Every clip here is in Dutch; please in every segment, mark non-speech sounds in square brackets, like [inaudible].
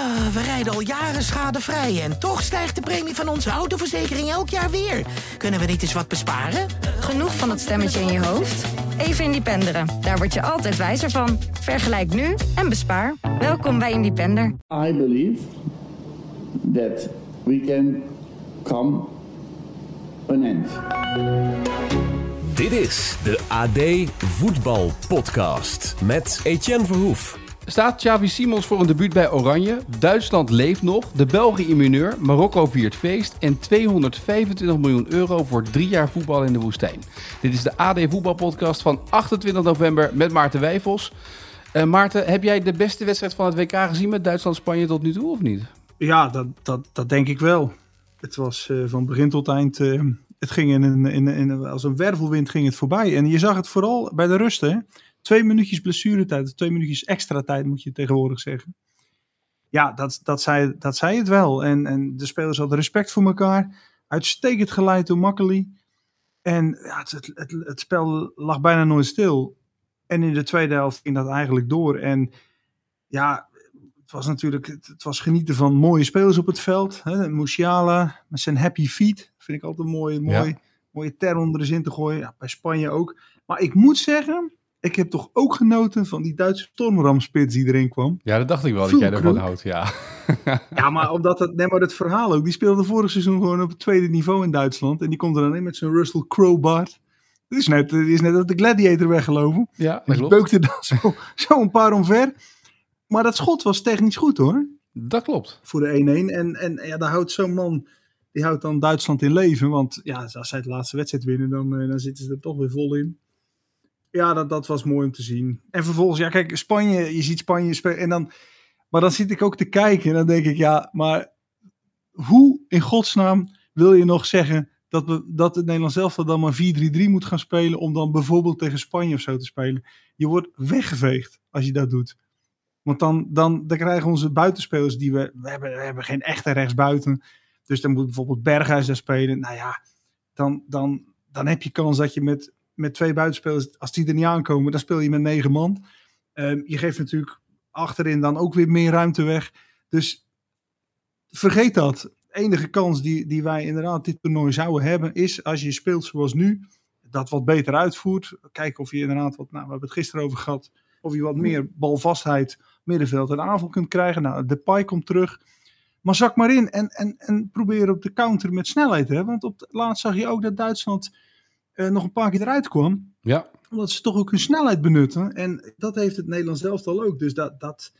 Ah, we rijden al jaren schadevrij en toch stijgt de premie van onze autoverzekering elk jaar weer. Kunnen we niet eens wat besparen? Genoeg van dat stemmetje in je hoofd? Even Independeren. Daar word je altijd wijzer van. Vergelijk nu en bespaar. Welkom bij Independer. I believe that we can come an end. Dit is de AD Voetbal Podcast met Etienne Verhoef. Staat Xavi Simons voor een debuut bij Oranje? Duitsland leeft nog, de Belgen in Marokko viert feest en 225 miljoen euro voor drie jaar voetbal in de woestijn. Dit is de AD Voetbalpodcast van 28 november met Maarten Wijfels. Uh, Maarten, heb jij de beste wedstrijd van het WK gezien met Duitsland-Spanje tot nu toe of niet? Ja, dat, dat, dat denk ik wel. Het was uh, van begin tot eind, uh, het ging in in, in, als een wervelwind ging het voorbij. En je zag het vooral bij de rusten. Twee minuutjes blessuretijd, twee minuutjes extra tijd moet je tegenwoordig zeggen. Ja, dat, dat, zei, dat zei het wel. En, en de spelers hadden respect voor elkaar. Uitstekend geleid door Makkeli. En ja, het, het, het, het, spel lag bijna nooit stil. En in de tweede helft ging dat eigenlijk door. En ja, het was natuurlijk het was genieten van mooie spelers op het veld. Hè? Musiala met zijn happy feet. Vind ik altijd een mooie, mooie, ja. mooie term onder de zin te gooien. Ja, bij Spanje ook. Maar ik moet zeggen, ik heb toch ook genoten van die Duitse stormramspits die erin kwam. Ja, dat dacht ik wel dat jij ervan houdt, ja. [laughs] ja, maar omdat het, nee, maar het verhaal ook, die speelde vorig seizoen gewoon op het tweede niveau in Duitsland. En die komt er dan in met zijn Russell Crowe Bart. Het is net, het is net dat de Gladiator weggelopen. Ja, dat klopt. beukte dan zo, [laughs] zo een paar omver. Maar dat schot was technisch goed hoor. Dat klopt. Voor de 1-1. En, en ja, daar houdt zo'n man, die houdt dan Duitsland in leven. Want ja, als zij de laatste wedstrijd winnen, dan, dan zitten ze er toch weer vol in. Ja, dat, dat was mooi om te zien. En vervolgens, ja, kijk, Spanje, je ziet Spanje spelen. En dan, maar dan zit ik ook te kijken en dan denk ik, ja, maar hoe in godsnaam wil je nog zeggen dat, we, dat het Nederlands zelf dan maar 4-3-3 moet gaan spelen om dan bijvoorbeeld tegen Spanje of zo te spelen? Je wordt weggeveegd als je dat doet. Want dan, dan, dan krijgen onze buitenspelers die we, we hebben, we hebben geen echte rechtsbuiten. Dus dan moet bijvoorbeeld Berghuis daar spelen. Nou ja, dan, dan, dan heb je kans dat je met met twee buitenspelers, als die er niet aankomen, dan speel je met negen man. Um, je geeft natuurlijk achterin dan ook weer meer ruimte weg. Dus vergeet dat. De enige kans die, die wij inderdaad dit toernooi zouden hebben, is als je speelt zoals nu, dat wat beter uitvoert. Kijken of je inderdaad wat, nou, we hebben het gisteren over gehad, of je wat meer balvastheid, middenveld en aanval kunt krijgen. Nou, de Pai komt terug. Maar zak maar in en, en, en probeer op de counter met snelheid. Hè? Want op het laatst zag je ook dat Duitsland nog een paar keer eruit kwam. Ja. Omdat ze toch ook hun snelheid benutten. En dat heeft het Nederlands elftal ook. Dus dat, dat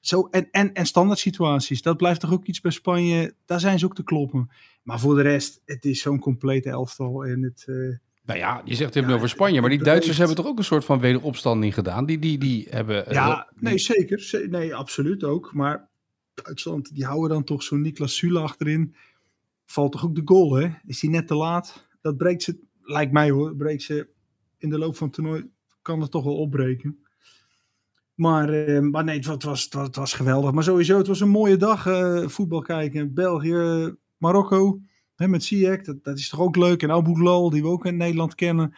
zo, en, en, en standaard situaties, dat blijft toch ook iets bij Spanje. Daar zijn ze ook te kloppen. Maar voor de rest, het is zo'n complete elftal. En het, uh, nou ja, je zegt het ja, over Spanje, maar die Duitsers hebben toch ook een soort van wederopstanding gedaan? Die, die, die hebben... Ja, die... nee, zeker. Nee, absoluut ook. Maar Duitsland, die houden dan toch zo'n Niklas Sule achterin. Valt toch ook de goal, hè? Is hij net te laat? Dat breekt ze lijkt mij hoor, breekt ze in de loop van het toernooi, kan het toch wel opbreken. Maar, uh, maar nee, het was, het, was, het was geweldig. Maar sowieso, het was een mooie dag. Uh, voetbal kijken. België, Marokko. Hè, met Ziyech, dat, is toch ook leuk. En Abu Ghal, die we ook in Nederland kennen.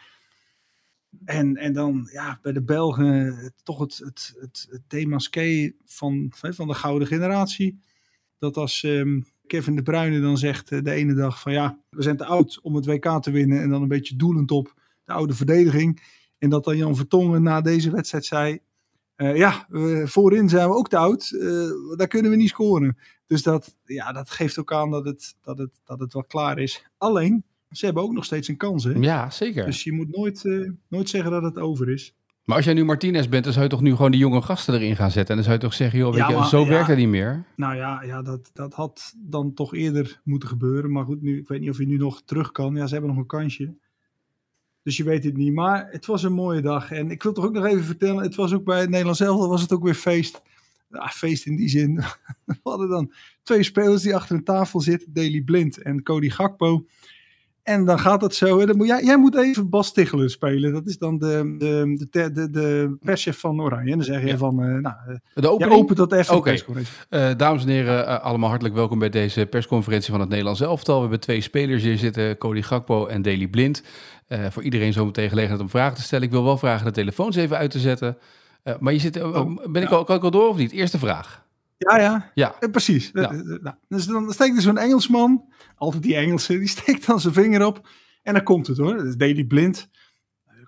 En, en dan ja, bij de Belgen toch het, het, het, het van, van de gouden generatie. Dat als um, Kevin de Bruyne dan zegt de ene dag van ja, we zijn te oud om het WK te winnen. En dan een beetje doelend op de oude verdediging. En dat dan Jan Vertongen na deze wedstrijd zei, uh, ja, uh, voorin zijn we ook te oud. Uh, daar kunnen we niet scoren. Dus dat, ja, dat geeft ook aan dat het, dat, het, dat het wel klaar is. Alleen, ze hebben ook nog steeds een kans. Hè? Ja, zeker. Dus je moet nooit, nooit zeggen dat het over is. Maar als jij nu Martinez bent, dan zou je toch nu gewoon die jonge gasten erin gaan zetten. En dan zou je toch zeggen, joh, weet ja, je, maar, zo ja, werkt het niet meer. Nou ja, ja dat, dat had dan toch eerder moeten gebeuren. Maar goed, nu, ik weet niet of je nu nog terug kan. Ja, ze hebben nog een kansje. Dus je weet het niet. Maar het was een mooie dag. En ik wil toch ook nog even vertellen, het was ook bij het Nederlands Elftal was het ook weer feest. Ja, feest in die zin. [laughs] We hadden dan twee spelers die achter een tafel zitten. Daley Blind en Cody Gakpo. En dan gaat het zo. Dan moet, jij, jij moet even Bas Tichelen spelen. Dat is dan de, de, de, de, de perschef van Oranje. En dan zeg je ja. van, uh, nou, de opening? opent dat even. Oké. Okay. Uh, dames en heren, uh, allemaal hartelijk welkom bij deze persconferentie van het Nederlands elftal. We hebben twee spelers hier zitten, Cody Gakpo en Daley Blind. voor iedereen zometeen gelegenheid om vragen te stellen. Ik wil wel vragen de telefoons even uit te zetten. maar je zit, oh, ben ik al, kan ik al door of niet? Eerste vraag. Ja, ja. Ja. Eh, precies. Ja. Eh, eh, nou, dus dan steekt er zo'n Engelsman, altijd die Engelse, [laughs] die steekt dan zijn vinger op. En dan komt het hoor. Dat is Daily Blind.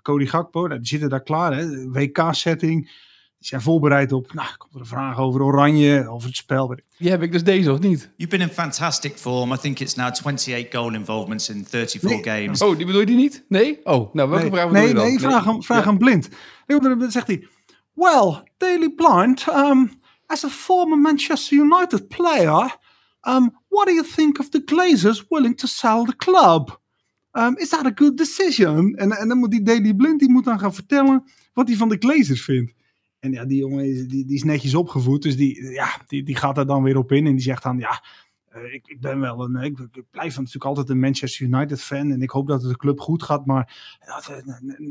Cody Gakpo, nou, die zitten daar klaar. hè. WK-setting. Die zijn voorbereid op, nou, komt er een vraag over Oranje, over het spel. Die heb ik dus deze, of niet? You've been in fantastic form. I think it's now 28 goal involvements in 34 Nee. games. Oh, die bedoel je die niet? Nee? Oh, nou, welke Nee, vraag bedoel nee, je dan? nee, vraag hem, vraag Ja. hem blind. Dan zegt hij, well, Daily Blind, um, as a former Manchester United player, um, what do you think of the Glazers willing to sell the club? Um, is that a good decision? En, en dan moet die Daily Blind, die moet dan gaan vertellen wat hij van de Glazers vindt. En ja, die jongen is, die, die is netjes opgevoed, dus die, ja, die, die gaat er dan weer op in en die zegt dan, ja, ik, ik ben wel een, ik, ik blijf natuurlijk altijd een Manchester United fan en ik hoop dat het de club goed gaat, maar eh,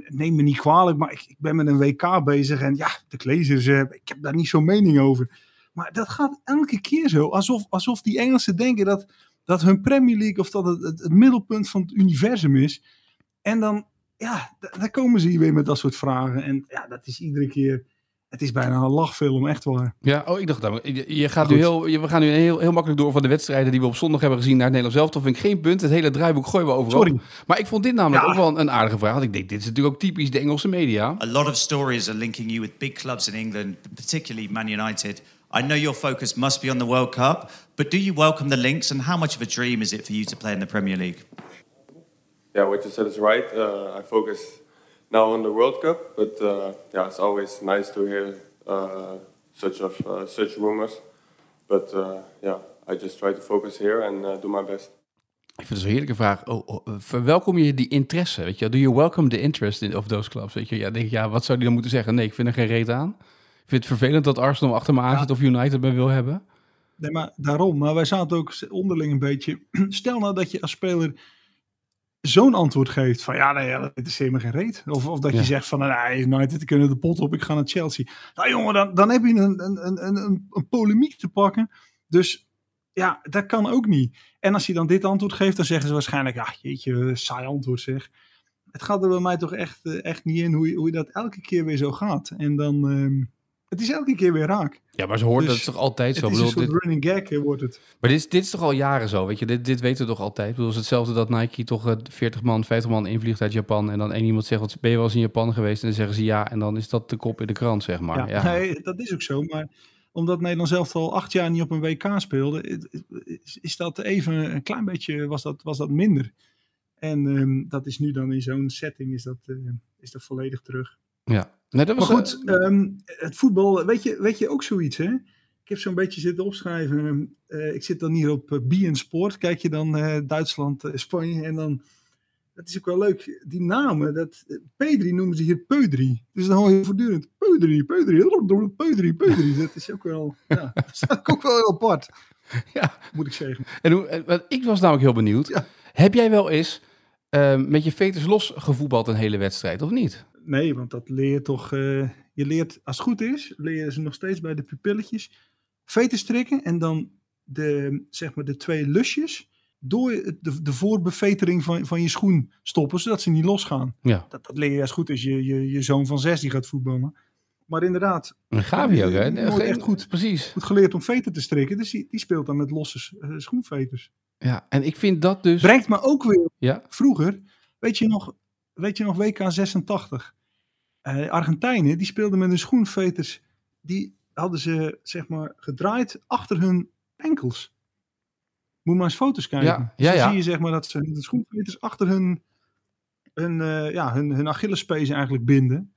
neem me niet kwalijk, maar ik, ik ben met een WK bezig en ja, de Glazers, eh, ik heb daar niet zo'n mening over. Maar dat gaat elke keer zo, alsof, alsof die Engelsen denken dat, dat hun Premier League of dat het, het, het middelpunt van het universum is. En dan, ja, d- dan komen ze hier weer met dat soort vragen. En ja, dat is iedere keer, het is bijna een lachfilm, echt waar. Ja, oh, ik dacht dat. Je, je gaat Goed. nu heel, je- we gaan nu heel, heel makkelijk door van de wedstrijden die we op zondag hebben gezien naar het Nederlands zelf. Dat vind ik geen punt. Het hele draaiboek gooien we overal. Sorry. Maar ik vond dit namelijk Ja. ook wel een, een aardige vraag. Want ik denk, dit is natuurlijk ook typisch de Engelse media. A lot of stories are linking you with big clubs in England, particularly Man United. I know your focus must be on the World Cup, but do you welcome the links and how much of a dream is it for you to play in the Premier League? yeah, what you said is right. Uh, I focus now on the World Cup, but uh, yeah, it's always nice to hear uh, such of uh, such rumors. But uh, yeah, I just try to focus here and uh, do my best. Ik vind het zo'n heerlijke vraag. Oh, oh, verwelkom je die interesse? Weet je, do you welcome the interest in of those clubs? Weet je, ja, denk ik, ja, wat zou die dan moeten zeggen? Nee, ik vind er geen reet aan. Ik vind het vervelend dat Arsenal achter me aan zit of United me wil hebben. Nee, maar daarom. Maar wij zaten ook onderling een beetje. [clears throat] Stel nou dat je als speler zo'n antwoord geeft van ja, nee, ja, dat interesseert me geen reet. Of, of dat Ja. je zegt van nou, United kunnen de pot op, ik ga naar Chelsea. Nou jongen, dan, dan heb je een, een, een, een, een polemiek te pakken. Dus ja, dat kan ook niet. En als je dan dit antwoord geeft, dan zeggen ze waarschijnlijk, ja, jeetje, saai antwoord zeg. Het gaat er bij mij toch echt, eh, echt niet in hoe je, hoe je dat elke keer weer zo gaat. En dan, ehm, het is elke keer weer raak. Ja, maar ze hoort Dus dat is toch altijd zo. Het is een bedoel, soort dit, running gag, eh, wordt het. maar dit is, dit is toch al jaren zo, weet je? Dit, dit weten we toch altijd? Ik bedoel, het is hetzelfde dat Nike toch eh, 40 man, 50 man invliegt uit Japan en dan één iemand zegt, wat, ben je wel eens in Japan geweest? En dan zeggen ze ja en dan is dat de kop in de krant, zeg maar. Ja, Ja, Nee, dat is ook zo. Maar omdat Nederland zelf al acht jaar niet op een WK speelde, is, is dat even een klein beetje was dat, was dat minder. En ehm, dat is nu dan in zo'n setting is dat, eh, is dat volledig terug. Ja. Nee, dat Maar was, goed, ehm, het voetbal, weet je, weet je ook zoiets hè? Ik heb zo'n beetje zitten opschrijven. eh, ik zit dan hier op uh, BN Sport. Kijk je dan eh, Duitsland, eh, Spanje en dan... Dat is ook wel leuk. Die namen, dat, P3 noemen ze hier Peudri. Dus dan hoor je voortdurend Peudri, Peudri, Peudri, Peudri. Dat is ook wel, ja, [laughs] dat is ook wel heel apart, ja. moet ik zeggen. En hoe, ik was namelijk heel benieuwd. Ja. Heb jij wel eens eh, met je veters los gevoetbald een hele wedstrijd, of niet? Nee, want dat leer je toch... eh, je leert, als het goed is, leer je ze nog steeds bij de pupilletjes veten strikken. En dan de, zeg maar de twee lusjes door de, de voorbevetering van, van je schoen stoppen, zodat ze niet losgaan. Ja. Dat, dat leer je als goed is. Je, je, je zoon van zes die gaat voetballen. Maar inderdaad, Gavi ook, hè? Die wordt echt goed. Precies. goed geleerd om veten te strikken. Dus die, die speelt dan met losse eh, schoenveters. Ja, en ik vind dat dus... Brengt me ook weer Ja, vroeger, weet je nog, weet je nog WK 86? Eh, Argentijnen, die speelden met hun schoenveters. Die hadden ze, zeg maar, gedraaid achter hun enkels. Moet maar eens foto's kijken. Ja, ja, dan ja. zie je, zeg maar, dat ze de schoenveters achter hun, hun, eh, ja, hun, hun Achillespees eigenlijk binden.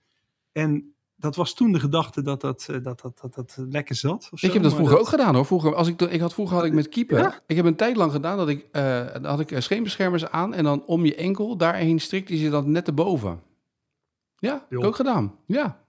En dat was toen de gedachte dat dat, eh, dat, dat, dat, dat lekker zat. ik zo, heb dat vroeger ook gedaan hoor. Vroeger, als ik, ik had, vroeger had ik met keeper. Ja? Ik heb een tijd lang gedaan dat ik, dan had ik eh, scheenbeschermers aan en dan om je enkel, daarheen strikte je dan net erboven. Ja, heb ik ook gedaan. Ja.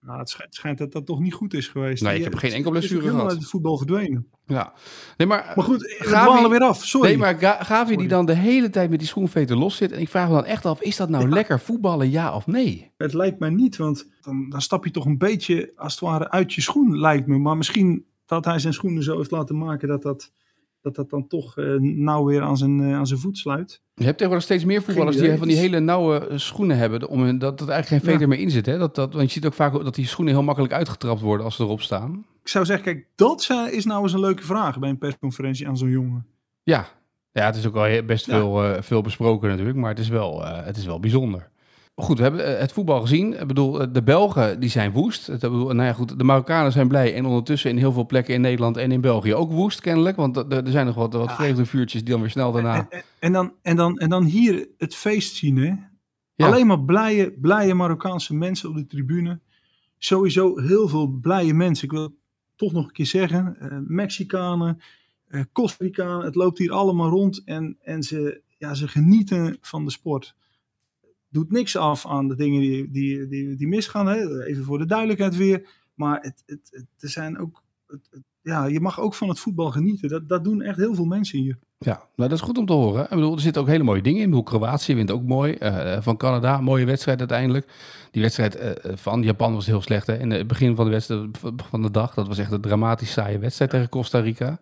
Nou, het schijnt, schijnt dat dat toch niet goed is geweest. Nee, ik heb eh, geen enkel blessure helemaal gehad. uit het voetbal verdwenen. ja. Nee, maar, Maar goed, we Gavi- dwalen weer af. Sorry. nee, maar Ga- Gavi die dan de hele tijd met die schoenveter los zit. En ik vraag me dan echt af, is dat nou lekker voetballen, ja of nee? Het lijkt mij niet, want dan, dan stap je toch een beetje als het ware uit je schoen, lijkt me. Maar misschien dat hij zijn schoenen zo heeft laten maken dat dat dat dat dan toch eh, nauw weer aan zijn, eh, aan zijn voet sluit. Je hebt tegenwoordig steeds meer voetballers die van die hele nauwe eh, schoenen hebben. Om, dat, dat eigenlijk geen Ja. veder meer in zit. Hè? Dat, dat, want je ziet ook vaak dat die schoenen heel makkelijk uitgetrapt worden als ze erop staan. Ik zou zeggen, kijk, dat is nou eens een leuke vraag bij een persconferentie aan zo'n jongen. Ja, ja het is ook wel he- best Ja. veel, veel besproken natuurlijk. Maar het is wel, eh, het is wel bijzonder. Goed, we hebben eh, het voetbal gezien. Ik bedoel, eh, de Belgen die zijn woest. Ik bedoel, nou ja, goed, de Marokkanen zijn blij. En ondertussen in heel veel plekken in Nederland en in België ook woest, kennelijk. Want er zijn nog wat, wat vreugdevuurtjes die dan weer snel daarna... En, en, dan, en, dan, en dan hier het feest zien, hè? Ja. Alleen maar blije, blije Marokkaanse mensen op de tribune. Sowieso heel veel blije mensen. Ik wil het toch nog een keer zeggen. eh, Mexicanen, eh Costa Ricanen. Het loopt hier allemaal rond. En, en ze, ja, ze genieten van de sport. Doet niks af aan de dingen die, die, die, die misgaan. Hè? Even voor de duidelijkheid weer. Maar het, het, er zijn ook, het, ja, je mag ook van het voetbal genieten. Dat, dat doen echt heel veel mensen hier. Ja, nou, dat is goed om te horen. Ik bedoel, er zitten ook hele mooie dingen in. Bedoel, Kroatië wint ook mooi. eh, van Canada, mooie wedstrijd uiteindelijk. Die wedstrijd eh, van Japan was heel slecht. Hè? In het begin van de, wedstrijd, van de dag, dat was echt een dramatisch saaie wedstrijd tegen Costa Rica.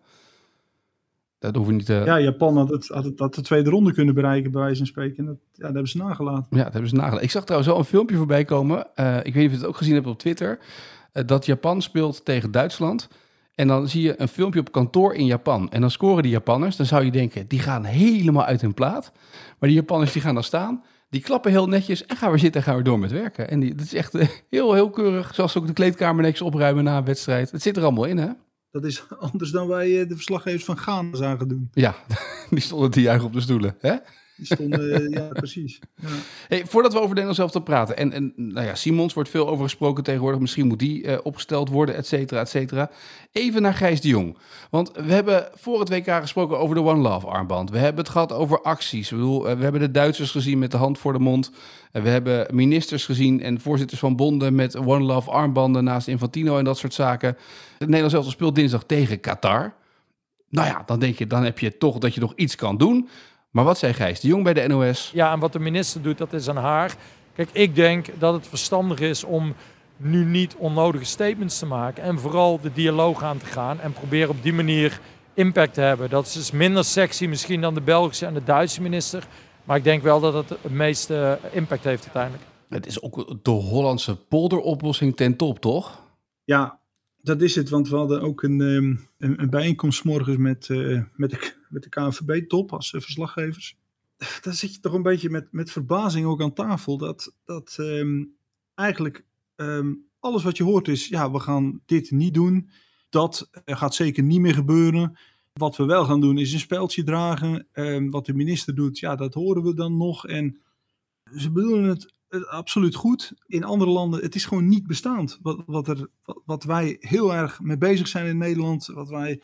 Dat hoeven we niet te... Ja, Japan had, het, had, het, had de tweede ronde kunnen bereiken, bij wijze van spreken. En dat, ja, dat hebben ze nagelaten. Ja, dat hebben ze nagelaten. Ik zag trouwens wel een filmpje voorbij komen. eh, ik weet niet of je het ook gezien hebt op Twitter. eh, dat Japan speelt tegen Duitsland. En dan zie je een filmpje op kantoor in Japan. En dan scoren die Japanners. Dan zou je denken, die gaan helemaal uit hun plaat. Maar die Japanners die gaan dan staan. Die klappen heel netjes en gaan weer zitten en gaan weer door met werken. En die, dat is echt eh, heel, heel keurig. Zoals ook de kleedkamer netjes opruimen na een wedstrijd. Het zit er allemaal in, hè? Dat is [laughs] anders dan wij eh, de verslaggevers van Ghana zagen doen. Ja, [laughs] die stonden te juichen op de stoelen, hè? Die stonden, eh, ja, precies. Ja. Hey, voordat we over Nederland zelf te praten. En, en nou ja, Simons wordt veel over gesproken tegenwoordig. Misschien moet die eh, opgesteld worden, et cetera, et cetera. Even naar Gijs de Jong. Want we hebben voor het WK gesproken over de One Love armband. We hebben het gehad over acties. Eh, we hebben de Duitsers gezien met de hand voor de mond. We hebben ministers gezien en voorzitters van bonden met One Love armbanden naast Infantino en dat soort zaken. Het Nederlands zelf speelt dinsdag tegen Qatar. Nou ja, dan denk je, dan heb je toch dat je nog iets kan doen. Maar wat zei Gijs de Jong bij de NOS? Ja, en wat de minister doet, dat is aan haar. Kijk, ik denk dat het verstandig is om nu niet onnodige statements te maken. En vooral de dialoog aan te gaan. En proberen op die manier impact te hebben. Dat is dus minder sexy misschien dan de Belgische en de Duitse minister. Maar ik denk wel dat het het meeste impact heeft uiteindelijk. Het is ook de Hollandse polderoplossing ten top, toch? ja, dat is het. Want we hadden ook een, ehm, een, een bijeenkomst 's morgens met, eh, met, de, met de KNVB-top als eh, verslaggevers. [laughs] Daar zit je toch een beetje met, met verbazing ook aan tafel. Dat, dat ehm, eigenlijk ehm, alles wat je hoort is, ja, we gaan dit niet doen. Dat eh, gaat zeker niet meer gebeuren. Wat we wel gaan doen is een speldje dragen. Ehm, wat de minister doet, ja, dat horen we dan nog. En ze bedoelen het, eh, absoluut goed. In andere landen, het is gewoon niet bestaand. Wat, wat, er, wat, wat wij heel erg mee bezig zijn in Nederland, wat wij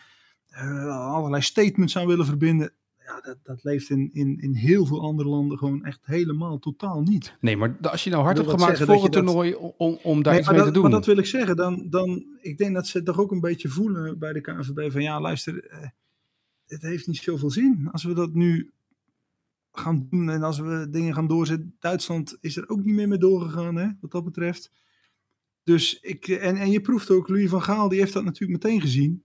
allerlei statements aan willen verbinden. Ja, dat, dat leeft in, in, in heel veel andere landen gewoon echt helemaal totaal niet. Nee, maar als je nou hard hebt gemaakt voor het dat toernooi om, om daar Nee, iets mee dat, te doen. maar dat wil ik zeggen. Dan, dan, ik denk dat ze toch ook een beetje voelen bij de KNVB van ja, luister, eh, het heeft niet zoveel zin. Als we dat nu gaan doen en als we dingen gaan doorzetten. Duitsland is er ook niet meer mee doorgegaan, hè, wat dat betreft. Dus ik, en, en je proeft ook, Louis van Gaal, die heeft dat natuurlijk meteen gezien.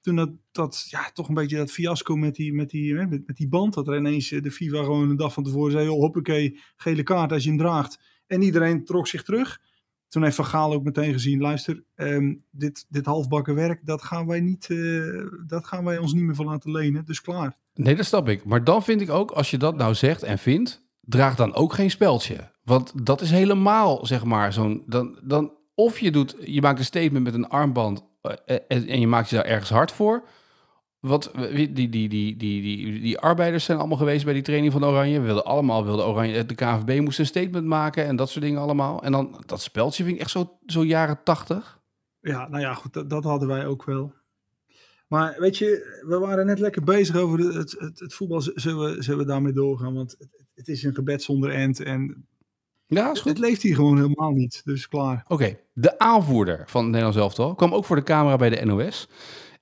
Toen dat, dat ja, toch een beetje dat fiasco met die, met die, met, met die band, dat er ineens eh, de FIFA gewoon een dag van tevoren zei, joh, hoppakee, gele kaart als je hem draagt. En iedereen trok zich terug. Toen heeft Van Gaal ook meteen gezien, luister, ehm, dit, dit halfbakken werk, dat gaan, wij niet, eh, dat gaan wij ons niet meer van laten lenen. Dus klaar. Nee, dat snap ik. Maar dan vind ik ook, als je dat nou zegt en vindt, draag dan ook geen speldje. Want dat is helemaal, zeg maar, zo'n... Dan, dan, of je, doet, je maakt een statement met een armband en, en je maakt je daar ergens hard voor. Wat, die, die, die, die, die, die, arbeiders zijn allemaal geweest bij die training van Oranje. We wilden allemaal, wilden Oranje, de KNVB moest een statement maken en dat soort dingen allemaal. En dan dat speldje vind ik echt zo, zo jaren tachtig. Ja, nou ja, goed, dat, hadden wij ook wel. Maar weet je, we waren net lekker bezig over het, het, het voetbal. Zullen we, zullen we daarmee doorgaan? Want het, het is een gebed zonder end en Ja, is goed. het leeft hier gewoon helemaal niet. Dus klaar. Oké, de aanvoerder van het Nederlands elftal kwam ook voor de camera bij de NOS.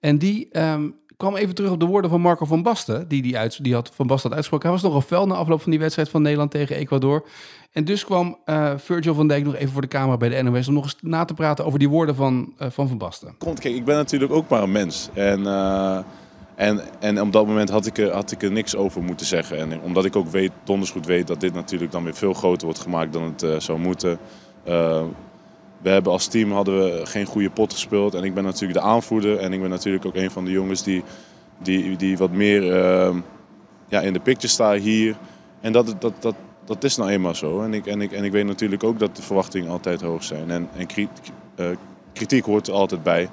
En die ehm, kwam even terug op de woorden van Marco van Basten, die, die, uit, die had Van Basten had uitgesproken. Hij was nogal fel na afloop van die wedstrijd van Nederland tegen Ecuador. En dus kwam eh, Virgil van Dijk nog even voor de camera bij de NOS om nog eens na te praten over die woorden van eh, Van, van Basten. Komt, kijk, ik ben natuurlijk ook maar een mens. En eh, En, en op dat moment had ik, er, had ik er niks over moeten zeggen. En omdat ik ook weet, donders goed weet dat dit natuurlijk dan weer veel groter wordt gemaakt dan het uh, zou moeten. Uh, we hebben als team hadden we geen goede pot gespeeld. En ik ben natuurlijk de aanvoerder. En ik ben natuurlijk ook een van de jongens die, die, die wat meer uh, ja, in de picture staan hier. En dat, dat, dat, dat is nou eenmaal zo. En ik, en, ik, en ik weet natuurlijk ook dat de verwachtingen altijd hoog zijn. En, en kritiek hoort er altijd bij.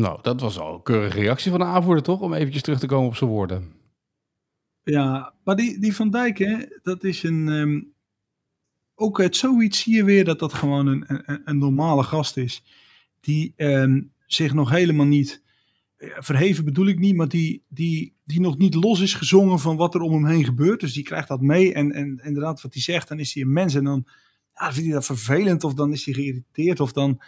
Nou, dat was al een keurige reactie van de aanvoerder, toch? Om eventjes terug te komen op zijn woorden. Ja, maar die, die Van Dijk, hè, dat is een... Um, ook uit zoiets zie je weer dat dat gewoon een, een, een normale gast is. Die um, zich nog helemaal niet... Verheven bedoel ik niet, maar die, die, die nog niet los is gezongen van wat er om hem heen gebeurt. Dus die krijgt dat mee. En, en inderdaad, wat hij zegt, dan is hij een mens. En dan ja, vindt hij dat vervelend, of dan is hij geïrriteerd, of dan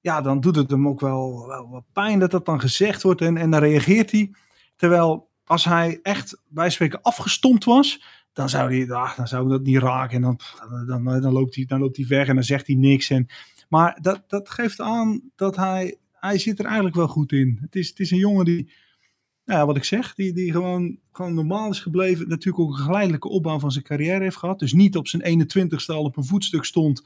ja, dan doet het hem ook wel, wel pijn dat dat dan gezegd wordt. En, en dan reageert hij. Terwijl als hij echt bij spreken afgestompt was, dan zou hij, ach, dan zou dat niet raken. En dan, dan, dan, loopt hij, dan loopt hij weg en dan zegt hij niks. En, maar dat, dat geeft aan dat hij, hij zit er eigenlijk wel goed in. Het is, het is een jongen die, nou ja, wat ik zeg, die, die gewoon, gewoon normaal is gebleven. Natuurlijk ook een geleidelijke opbouw van zijn carrière heeft gehad. Dus niet op zijn 21ste al op een voetstuk stond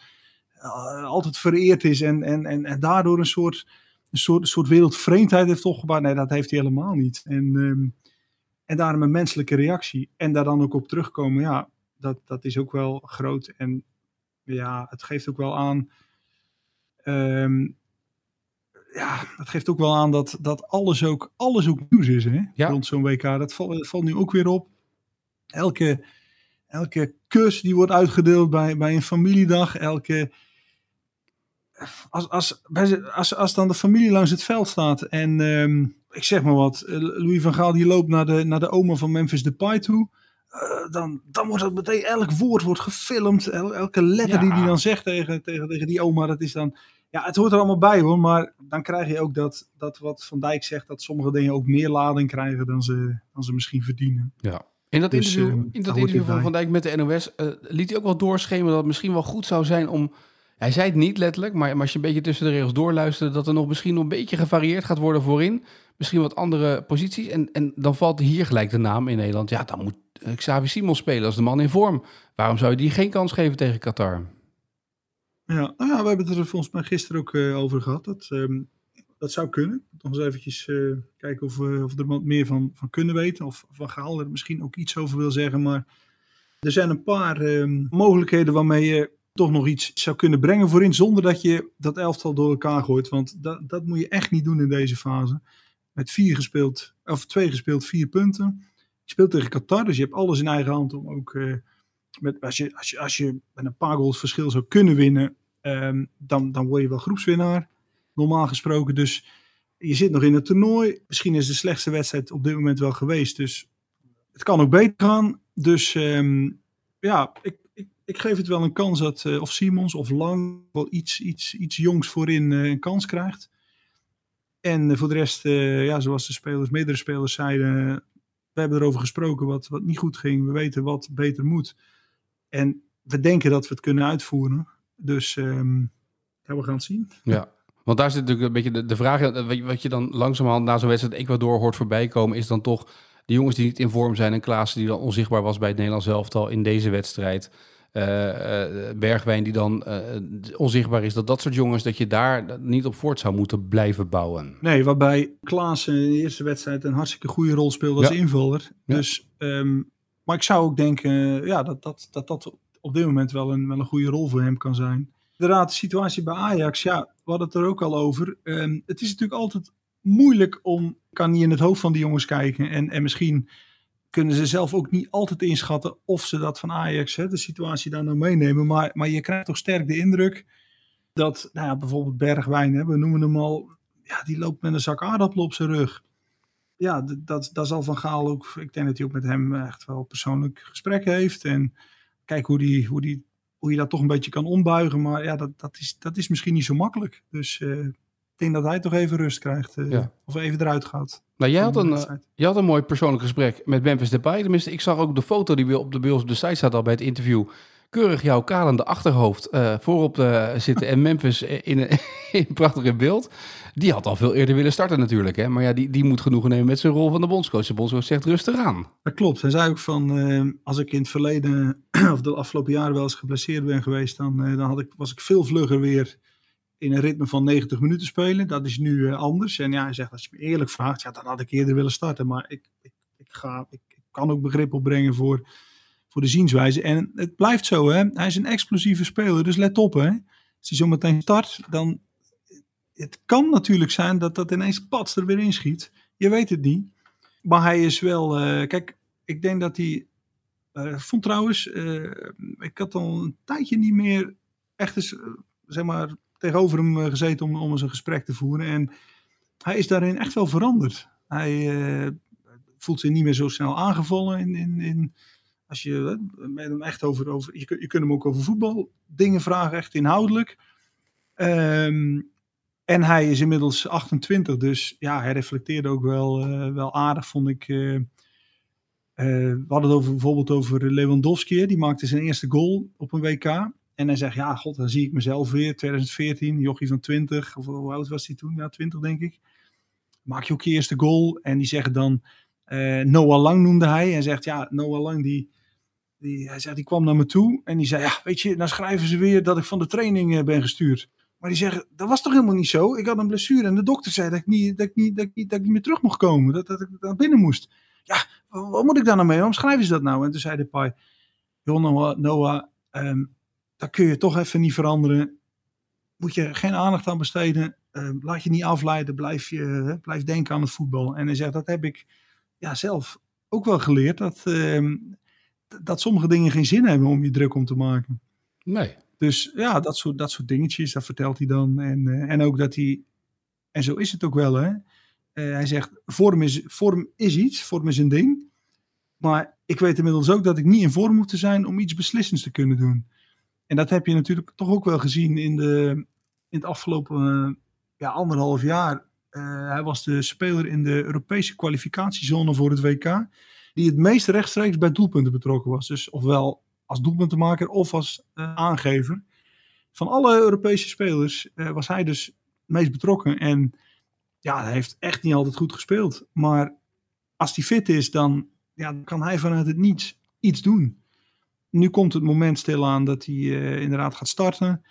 altijd vereerd is en, en, en, en daardoor een soort, een soort, soort wereldvreemdheid heeft opgebouwd. Nee, dat heeft hij helemaal niet. En, um, en daarom een menselijke reactie. En daar dan ook op terugkomen, ja, dat, dat is ook wel groot. En ja, het geeft ook wel aan. Um, ja, het geeft ook wel aan dat, dat alles, ook, alles ook nieuws is hè? Ja. rond zo'n WK. Dat valt, dat valt nu ook weer op. Elke, elke kus die wordt uitgedeeld bij, bij een familiedag. Elke, als, als, als, als dan de familie langs het veld staat en um, ik zeg maar wat, eh, Louis van Gaal die loopt naar de, naar de oma van Memphis Depay toe, uh, dan, dan wordt dat meteen, elk woord wordt gefilmd, el, elke letter ja. die hij dan zegt tegen, tegen, tegen die oma, dat is dan, ja het hoort er allemaal bij hoor, maar dan krijg je ook dat, dat wat Van Dijk zegt, dat sommige dingen ook meer lading krijgen dan ze, dan ze misschien verdienen. Ja. In dat dus, interview, uh, in dat interview van Van Dijk met de NOS uh, liet hij ook wel doorschemeren dat het misschien wel goed zou zijn om hij zei het niet letterlijk, maar, als je een beetje tussen de regels doorluistert, dat er nog misschien nog een beetje gevarieerd gaat worden voorin. Misschien wat andere posities. En, en dan valt hier gelijk de naam in Nederland. Ja, dan moet Xavi Simons spelen als de man in vorm. Waarom zou je die geen kans geven tegen Qatar? Ja, nou ja we hebben het er volgens mij gisteren ook uh, over gehad. Dat, um, dat zou kunnen. Nog eens eventjes uh, kijken of, uh, of we er wat meer van, van kunnen weten. Of Van Gaal er misschien ook iets over wil zeggen. Maar er zijn een paar um, mogelijkheden waarmee je toch nog iets zou kunnen brengen voorin. Zonder dat je dat elftal door elkaar gooit. Want dat, dat moet je echt niet doen in deze fase. Met vier gespeeld, of twee gespeeld, vier punten. Je speelt tegen Qatar, dus je hebt alles in eigen hand om ook. Uh, met, als, je, als, je, met een paar goals verschil zou kunnen winnen, um, dan, dan word je wel groepswinnaar. Normaal gesproken. Dus je zit nog in het toernooi. Misschien is de slechtste wedstrijd op dit moment wel geweest. Dus het kan ook beter gaan. Dus um, ja, ik, ik geef het wel een kans dat uh, of Simons of Lang wel iets, iets, iets jongs voorin uh, een kans krijgt. En uh, voor de rest, ja, zoals de spelers, meerdere spelers zeiden, we hebben erover gesproken wat, wat niet goed ging. We weten wat beter moet. En we denken dat we het kunnen uitvoeren. Dus um, we gaan het zien. Ja, want daar zit natuurlijk een beetje de, de vraag, wat je dan langzamerhand na zo'n wedstrijd Ecuador hoort voorbij komen, is dan toch de jongens die niet in vorm zijn en Klaassen die dan onzichtbaar was bij het Nederlands elftal in deze wedstrijd. Uh, Bergwijn die dan uh, onzichtbaar is, dat dat soort jongens, dat je daar niet op voort zou moeten blijven bouwen. Nee, waarbij Klaas in de eerste wedstrijd een hartstikke goede rol speelde als ja. invaller. Ja. Dus, um, maar ik zou ook denken ja, dat, dat, dat dat op dit moment wel een, wel een goede rol voor hem kan zijn. Inderdaad, de situatie bij Ajax, ja, we hadden het er ook al over. Um, het is natuurlijk altijd moeilijk om, kan niet in het hoofd van die jongens kijken en, en misschien kunnen ze zelf ook niet altijd inschatten of ze dat van Ajax, hè, de situatie daar nou meenemen. Maar, maar je krijgt toch sterk de indruk dat, nou ja, bijvoorbeeld Bergwijn, hè, we noemen hem al, ja, die loopt met een zak aardappelen op zijn rug. Ja, dat, dat zal Van Gaal ook, ik denk dat hij ook met hem echt wel persoonlijk gesprekken heeft. En kijk hoe, die, hoe, die, hoe je dat toch een beetje kan ombuigen. Maar ja, dat, dat, is, dat is misschien niet zo makkelijk. Dus uh, denk dat hij toch even rust krijgt. Uh, ja. Of even eruit gaat. Nou, jij had, een, uh, je had een mooi persoonlijk gesprek met Memphis Depay. Tenminste, ik zag ook de foto die op de beeld op de site staat al bij het interview. keurig jouw kalende achterhoofd eh, voorop eh, zitten en Memphis in, [laughs] in prachtig beeld. Die had al veel eerder willen starten natuurlijk. Hè? Maar ja, die, die moet genoegen nemen met zijn rol van de bondscoach. De bondscoach zegt rustig aan. Dat klopt. Hij zei ook van, eh, als ik in het verleden [clears throat] of de afgelopen jaren wel eens geblesseerd ben geweest, dan, eh, dan had ik, was ik veel vlugger weer in een ritme van 90 minuten spelen. Dat is nu eh, anders. En ja, hij zegt, als je me eerlijk vraagt, ja, dan had ik eerder willen starten. Maar ik, ik, ik, ga, ik, kan ook begrip opbrengen voor, voor de zienswijze. En het blijft zo, hè. Hij is een explosieve speler, dus let op, hè. Als hij zo meteen start, dan... Het kan natuurlijk zijn dat dat ineens pats er weer inschiet. Je weet het niet. Maar hij is wel... eh, kijk, ik denk dat hij... eh, vond trouwens... ik had al een tijdje niet meer echt eens... zeg maar tegenover hem eh, gezeten om, om eens een gesprek te voeren. En hij is daarin echt wel veranderd. Hij eh, voelt zich niet meer zo snel aangevallen. In, in, in, als je met hem echt over, over je, je kunt hem ook over voetbal dingen vragen, echt inhoudelijk. Ehm, en hij is inmiddels 28, dus ja, hij reflecteerde ook wel, eh, wel aardig, vond ik. we hadden het over, bijvoorbeeld over Lewandowski, die maakte zijn eerste goal op een WK. En hij zegt, ja, god, dan zie ik mezelf weer, 2014, jochie van 20, of hoe oud was hij toen? Ja, 20 denk ik. Maak je ook je eerste goal. En die zeggen dan, eh, Noah Lang noemde hij. Hij zegt, ja, Noah Lang, die, die, hij zei, die kwam naar me toe. En die zei, ja, weet je, dan schrijven ze weer dat ik van de training eh, ben gestuurd. Maar die zeggen, dat was toch helemaal niet zo? Ik had een blessure en de dokter zei dat ik niet, dat ik niet, dat ik niet, dat ik niet meer terug mocht komen. Dat, dat ik naar binnen moest. Ja, wa- wat moet ik daar nou mee? Waarom schrijven ze dat nou? En toen zei de pai, joh Noah, Noah ehm, dat kun je toch even niet veranderen. Moet je geen aandacht aan besteden. Ehm, laat je niet afleiden. Blijf, je, blijf denken aan het voetbal. En hij zegt, dat heb ik ja, zelf ook wel geleerd. Dat, ehm, dat sommige dingen geen zin hebben om je druk om te maken. Nee. Dus ja, dat soort, dat soort dingetjes, dat vertelt hij dan. En, eh, en ook dat hij, en zo is het ook wel hè. Eh, hij zegt, vorm is, vorm is iets, vorm is een ding. Maar ik weet inmiddels ook dat ik niet in vorm moet te zijn om iets beslissends te kunnen doen. En dat heb je natuurlijk toch ook wel gezien in, de, in het afgelopen eh, ja, anderhalf jaar. Eh, hij was de speler in de Europese kwalificatiezone voor het WK. Die het meest rechtstreeks bij doelpunten betrokken was. Dus ofwel als doelpuntenmaker of als eh, aangever. Van alle Europese spelers was hij dus het meest betrokken. En ja, hij heeft echt niet altijd goed gespeeld. Maar als hij fit is, dan, ja, dan kan hij vanuit het niets iets doen. Nu komt het moment stilaan dat hij eh, inderdaad gaat starten.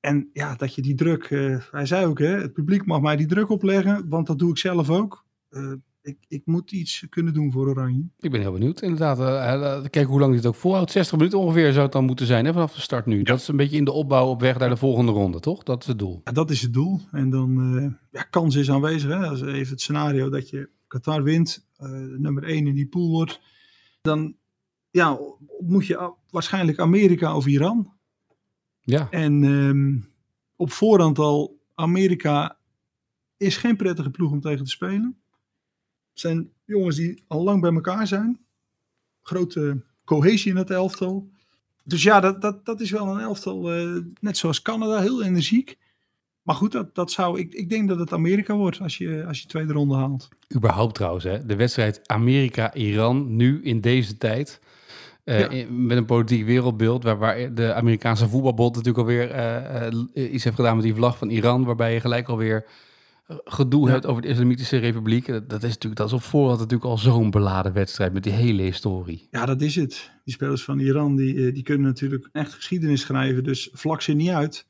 En ja, dat je die druk, eh, hij zei ook, hè, het publiek mag mij die druk opleggen, want dat doe ik zelf ook. Eh, ik, ik moet iets kunnen doen voor Oranje. Ik ben heel benieuwd, inderdaad. Eh, eh, kijk hoe lang dit ook volhoudt. 60 minuten ongeveer zou het dan moeten zijn hè, vanaf de start nu. Dat is een beetje in de opbouw op weg naar de volgende ronde, toch? Dat is het doel. Ja, dat is het doel. En dan, ja, kans is aanwezig. Hè? Als even het scenario dat je Qatar wint, nummer 1 in die pool wordt, dan ja, moet je waarschijnlijk Amerika of Iran. Ja. En ehm, op voorhand al, Amerika is geen prettige ploeg om tegen te spelen. Het zijn jongens die al lang bij elkaar zijn. Grote cohesie in het elftal. Dus ja, dat, dat, dat is wel een elftal, eh, net zoals Canada, heel energiek. Maar goed, dat, dat zou, ik, ik denk dat het Amerika wordt als je, als je tweede ronde haalt. Überhaupt trouwens, hè? de wedstrijd Amerika-Iran nu in deze tijd. Eh, Ja. in- met een politiek wereldbeeld waar, waar de Amerikaanse voetbalbond natuurlijk alweer eh, iets heeft gedaan met die vlag van Iran, waarbij je gelijk alweer gedoe Ja. hebt over de Islamitische Republiek. Dat, dat is natuurlijk, dat is op voorhand natuurlijk al zo'n beladen wedstrijd met die hele historie. Ja, dat is het. Die spelers van Iran, die, die kunnen natuurlijk echt geschiedenis schrijven. Dus vlak ze niet uit.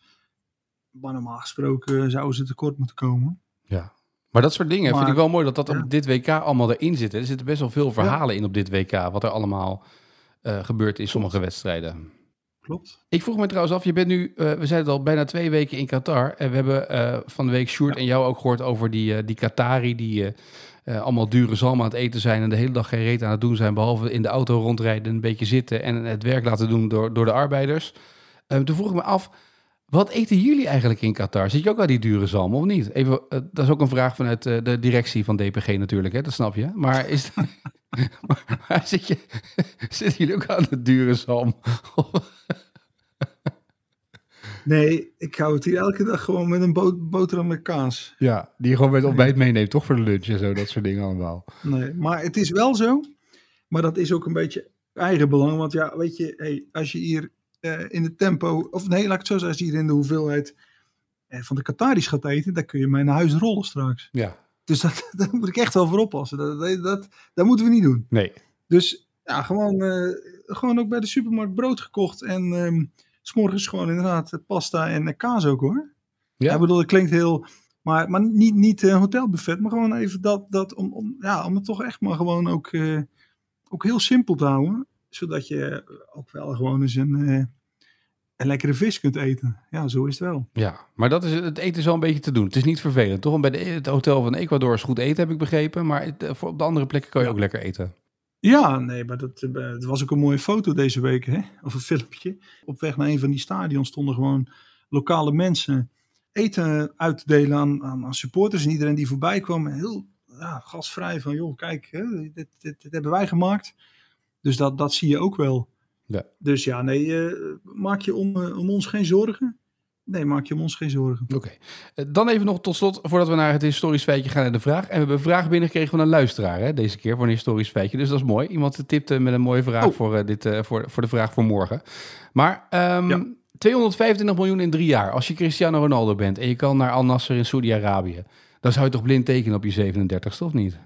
Maar normaal gesproken zouden ze tekort moeten komen. Ja. Maar dat soort dingen vind ik wel mooi dat dat ja. op dit WK allemaal erin zit. Er zitten best wel veel verhalen in op dit WK, wat er allemaal eh, gebeurt in sommige wedstrijden. Klopt. Ik vroeg me trouwens af, je bent nu, eh, we het al, bijna twee weken in Qatar. En we hebben eh, van de week Sjoerd en jou ook gehoord over die, die Qatari die allemaal dure zalm aan het eten zijn en de hele dag geen reet aan het doen zijn, behalve in de auto rondrijden, een beetje zitten en het werk laten doen door, door de arbeiders. Eh, toen vroeg ik me af, wat eten jullie eigenlijk in Qatar? Zit je ook aan die dure zalm of niet? Even, eh, dat is ook een vraag vanuit eh, de directie van DPG natuurlijk, hè? dat snap je. Maar, is, [laughs] maar, maar zit je, [laughs] zitten jullie ook aan de dure zalm? [laughs] Nee, ik hou het hier elke dag gewoon met een bo boterham met kaas. Ja, die je gewoon met ontbijt meeneemt, toch voor de lunch en zo, dat soort dingen allemaal. Nee, maar het is wel zo. Maar dat is ook een beetje eigen belang. Want ja, weet je, hey, als je hier eh, in het tempo, of nee, laat ik het zo zeggen, als je hier in de hoeveelheid eh, van de Qataris gaat eten, dan kun je mij naar huis rollen straks. Ja. Dus dat, [laughs] daar moet ik echt wel voor oppassen. Dat, dat, dat, dat moeten we niet doen. Nee. Dus ja, gewoon, eh, gewoon ook bij de supermarkt brood gekocht. En s s'morgens gewoon inderdaad pasta en kaas ook hoor. Ja? ik bedoel, het klinkt heel... Maar, maar niet, niet eh, hotelbuffet, maar gewoon even dat, dat om, om, ja, om het toch echt maar gewoon ook, ook heel simpel te houden. Zodat je ook wel gewoon eens een, eh, een lekkere vis kunt eten. Ja, zo is het wel. Ja, maar dat is, het eten is wel een beetje te doen. Het is niet vervelend, toch? Bij de, het hotel van Ecuador is goed eten, heb ik begrepen. Maar het, eh, voor, op de andere plekken kan je ook lekker eten. Ja, nee, maar dat, eh, het was ook een mooie foto deze week, hè? [laughs] Of een filmpje. Op weg naar een van die stadions stonden gewoon lokale mensen eten uit te delen aan, aan, aan supporters. En iedereen die voorbij kwam, heel ja, gastvrij van, joh, kijk, hè, dit, dit, dit hebben wij gemaakt. Dus dat, dat zie je ook wel. Ja. Dus ja, nee, eh, maak je om, eh, om ons geen zorgen. Nee, maak je om ons geen zorgen. Oké. Eh, Dan even nog tot slot, voordat we naar het historisch feitje gaan naar de vraag. En we hebben een vraag binnengekregen van een luisteraar, hè, deze keer, voor een historisch feitje. Dus dat is mooi. Iemand tipte met een mooie vraag Oh. voor, dit, voor, voor de vraag voor morgen. Maar ehm, 225 miljoen in drie jaar. Als je Cristiano Ronaldo bent en je kan naar Al Nasser in Saudi-Arabië, dan zou je toch blind tekenen op je 37ste, of niet?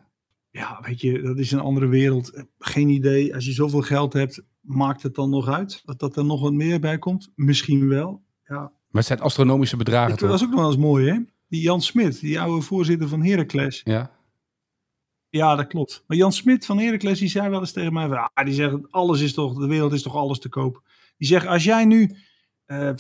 Ja, weet je, dat is een andere wereld. Eh, Geen idee. Als je zoveel geld hebt, maakt het dan nog uit? Dat, dat er nog wat meer bij komt? Misschien wel. Ja, Maar het zijn astronomische bedragen, Ik, toch? dat is ook nog wel eens mooi, hè? Die Jan Smit, die oude voorzitter van Heracles. Ja. Ja, dat klopt. Maar Jan Smit van Heracles, die zei wel eens tegen mij... Ah, die zegt, alles is toch, de wereld is toch alles te koop. Die zegt, als jij nu eh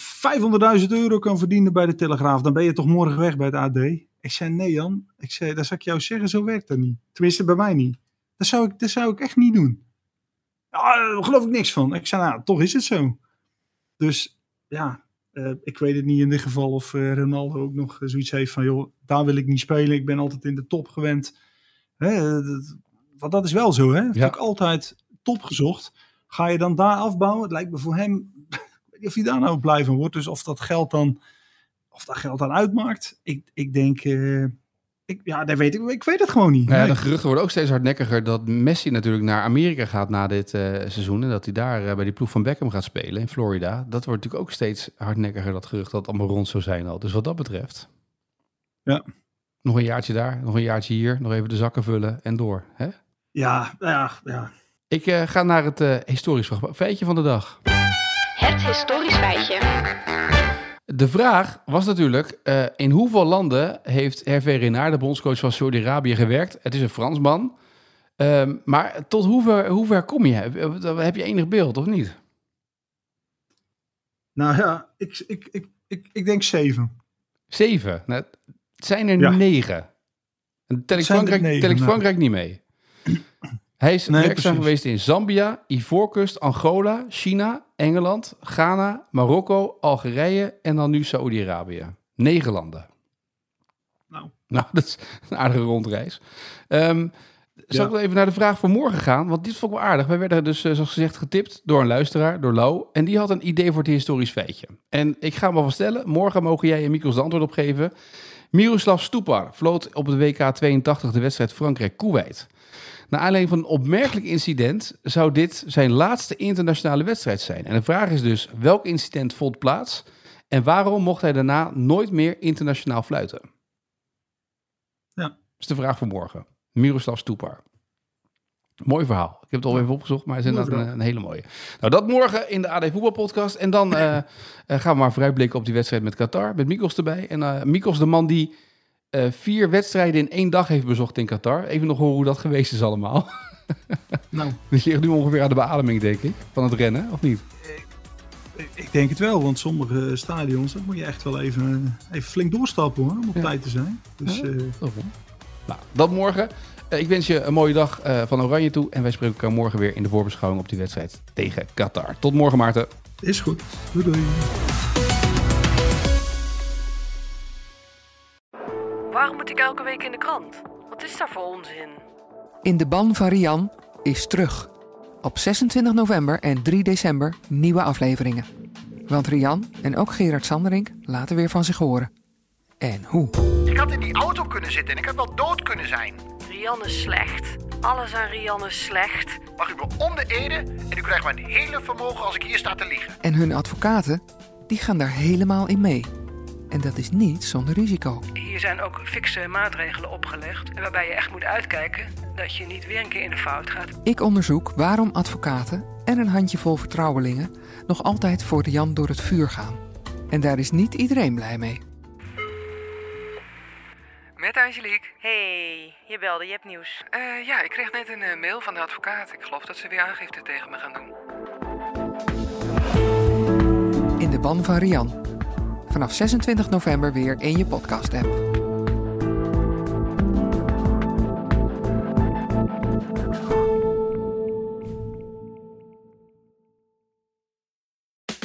500.000 euro kan verdienen bij de Telegraaf... dan ben je toch morgen weg bij het AD? Ik zei, nee Jan. Ik zei, dat zou ik jou zeggen, zo werkt dat niet. Tenminste, bij mij niet. Dat zou ik, dat zou ik echt niet doen. Daar geloof ik niks van. Ik zei, nou, toch is het zo. Dus ja, eh, ik weet het niet in dit geval of eh, Ronaldo ook nog eh, zoiets heeft van, joh, daar wil ik niet spelen. Ik ben altijd in de top gewend. Hè, dat- want dat is wel zo, hè? Ja. ook altijd top gezocht. Ga je dan daar afbouwen? Het lijkt me voor hem, [laughs] ik weet niet of hij daar nou blij van wordt. Dus of dat geld dan, of dat geld dan uitmaakt. Ik, ik denk, eh, ik, ja, dat weet ik, ik weet het gewoon niet. Nou ja, Nee. de geruchten worden ook steeds hardnekkiger dat Messi natuurlijk naar Amerika gaat na dit eh, seizoen. En dat hij daar eh, bij die ploeg van Beckham gaat spelen in Florida. Dat wordt natuurlijk ook steeds hardnekkiger, dat gerucht dat het allemaal rond zou zijn al. Dus wat dat betreft. Ja. Nog een jaartje daar, nog een jaartje hier, nog even de zakken vullen en door. Hè? Ja, ja, ja. Ik eh, ga naar het eh, historisch feitje van de dag. Het historisch feitje. De vraag was natuurlijk, eh, in hoeveel landen heeft Hervé Renard, de bondscoach van Saudi-Arabië, gewerkt? Het is een Fransman. Ehm, maar tot hoever, hoe ver kom je? Heb, heb je enig beeld, of niet? Nou ja, ik, ik, ik, ik, ik denk zeven. Zeven. Nou, het zijn er Ja. negen. En tel ik, Frankrijk, negen, tel ik nou. Frankrijk niet mee. Hij is Nee, werkzaam precies. geweest in Zambia, Ivoorkust, Angola, China, Engeland, Ghana, Marokko, Algerije en dan nu Saoedi-Arabië. Negen landen. Nou. Nou, [laughs] dat is een aardige rondreis. Ehm zal ik wel even naar de vraag voor morgen gaan? Want dit vond ik wel aardig. Wij werden dus, eh, zoals gezegd, getipt door een luisteraar, door Lau. En die had een idee voor het historisch feitje. En ik ga hem al stellen. Morgen mogen jij en Mikos de antwoord op geven. Miroslav Stupar vloot op het WK 82 de wedstrijd Frankrijk-Kuwait. Naar aanleiding van een opmerkelijk incident zou dit zijn laatste internationale wedstrijd zijn. En de vraag is dus, welk incident vond plaats en waarom mocht hij daarna nooit meer internationaal fluiten? Ja. Dat is de vraag voor morgen. Miroslav Stupar. Mooi verhaal. Ik heb het al even opgezocht, maar het is inderdaad een, hele mooie. Nou, dat morgen in de AD Voetbalpodcast. En dan [clears throat] eh, eh, gaan we maar vooruitblikken op die wedstrijd met Qatar. Met Mikos erbij. En eh Mikos, de man die eh, vier wedstrijden in één dag heeft bezocht in Qatar. Even nog horen hoe dat geweest is allemaal. [laughs] Nou. Die ligt nu ongeveer aan de beademing, denk ik, van het rennen, of niet? Ik- Ik denk het wel, want sommige stadions, dat moet je echt wel even, even flink doorstappen hoor, om op Ja. tijd te zijn. Dus Ja. eh, Daarom. Nou, dat morgen. Eh, ik wens je een mooie dag eh, van Oranje toe. En wij spreken elkaar morgen weer in de voorbeschouwing op die wedstrijd tegen Qatar. Tot morgen, Maarten. is goed. Doei doei. Waarom moet ik elke week in de krant? Wat is daar voor onzin? In de ban van Rian is terug. Op 26 november en 3 december nieuwe afleveringen. Want Rian en ook Gerard Sanderink laten weer van zich horen. En hoe? Ik had in die auto kunnen zitten en ik had wel dood kunnen zijn. Rian is slecht. alles aan Rianne slecht. Mag u me om de ede en u krijgt mijn hele vermogen als ik hier sta te liegen. En hun advocaten, die gaan daar helemaal in mee. En dat is niet zonder risico. Hier zijn ook fikse maatregelen opgelegd. Waarbij je echt moet uitkijken dat je niet weer een keer in de fout gaat. Ik onderzoek waarom advocaten en een handjevol vertrouwelingen nog altijd voor de Jan door het vuur gaan. En daar is niet iedereen blij mee. Met Angelique. Hey, je belde, je hebt nieuws. Eh, ja, ik kreeg net een eh, mail van de advocaat. Ik geloof dat ze weer aangifte tegen me gaan doen. In de ban van Rian. Vanaf 26 november weer in je podcast-app.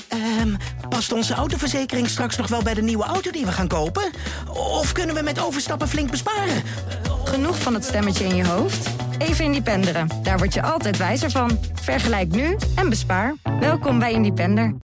Ehm, past onze autoverzekering straks nog wel bij de nieuwe auto die we gaan kopen? Of kunnen we met overstappen flink besparen? Genoeg van het stemmetje in je hoofd? Even Independeren. Daar word je altijd wijzer van. Vergelijk nu en bespaar. Welkom bij Independer.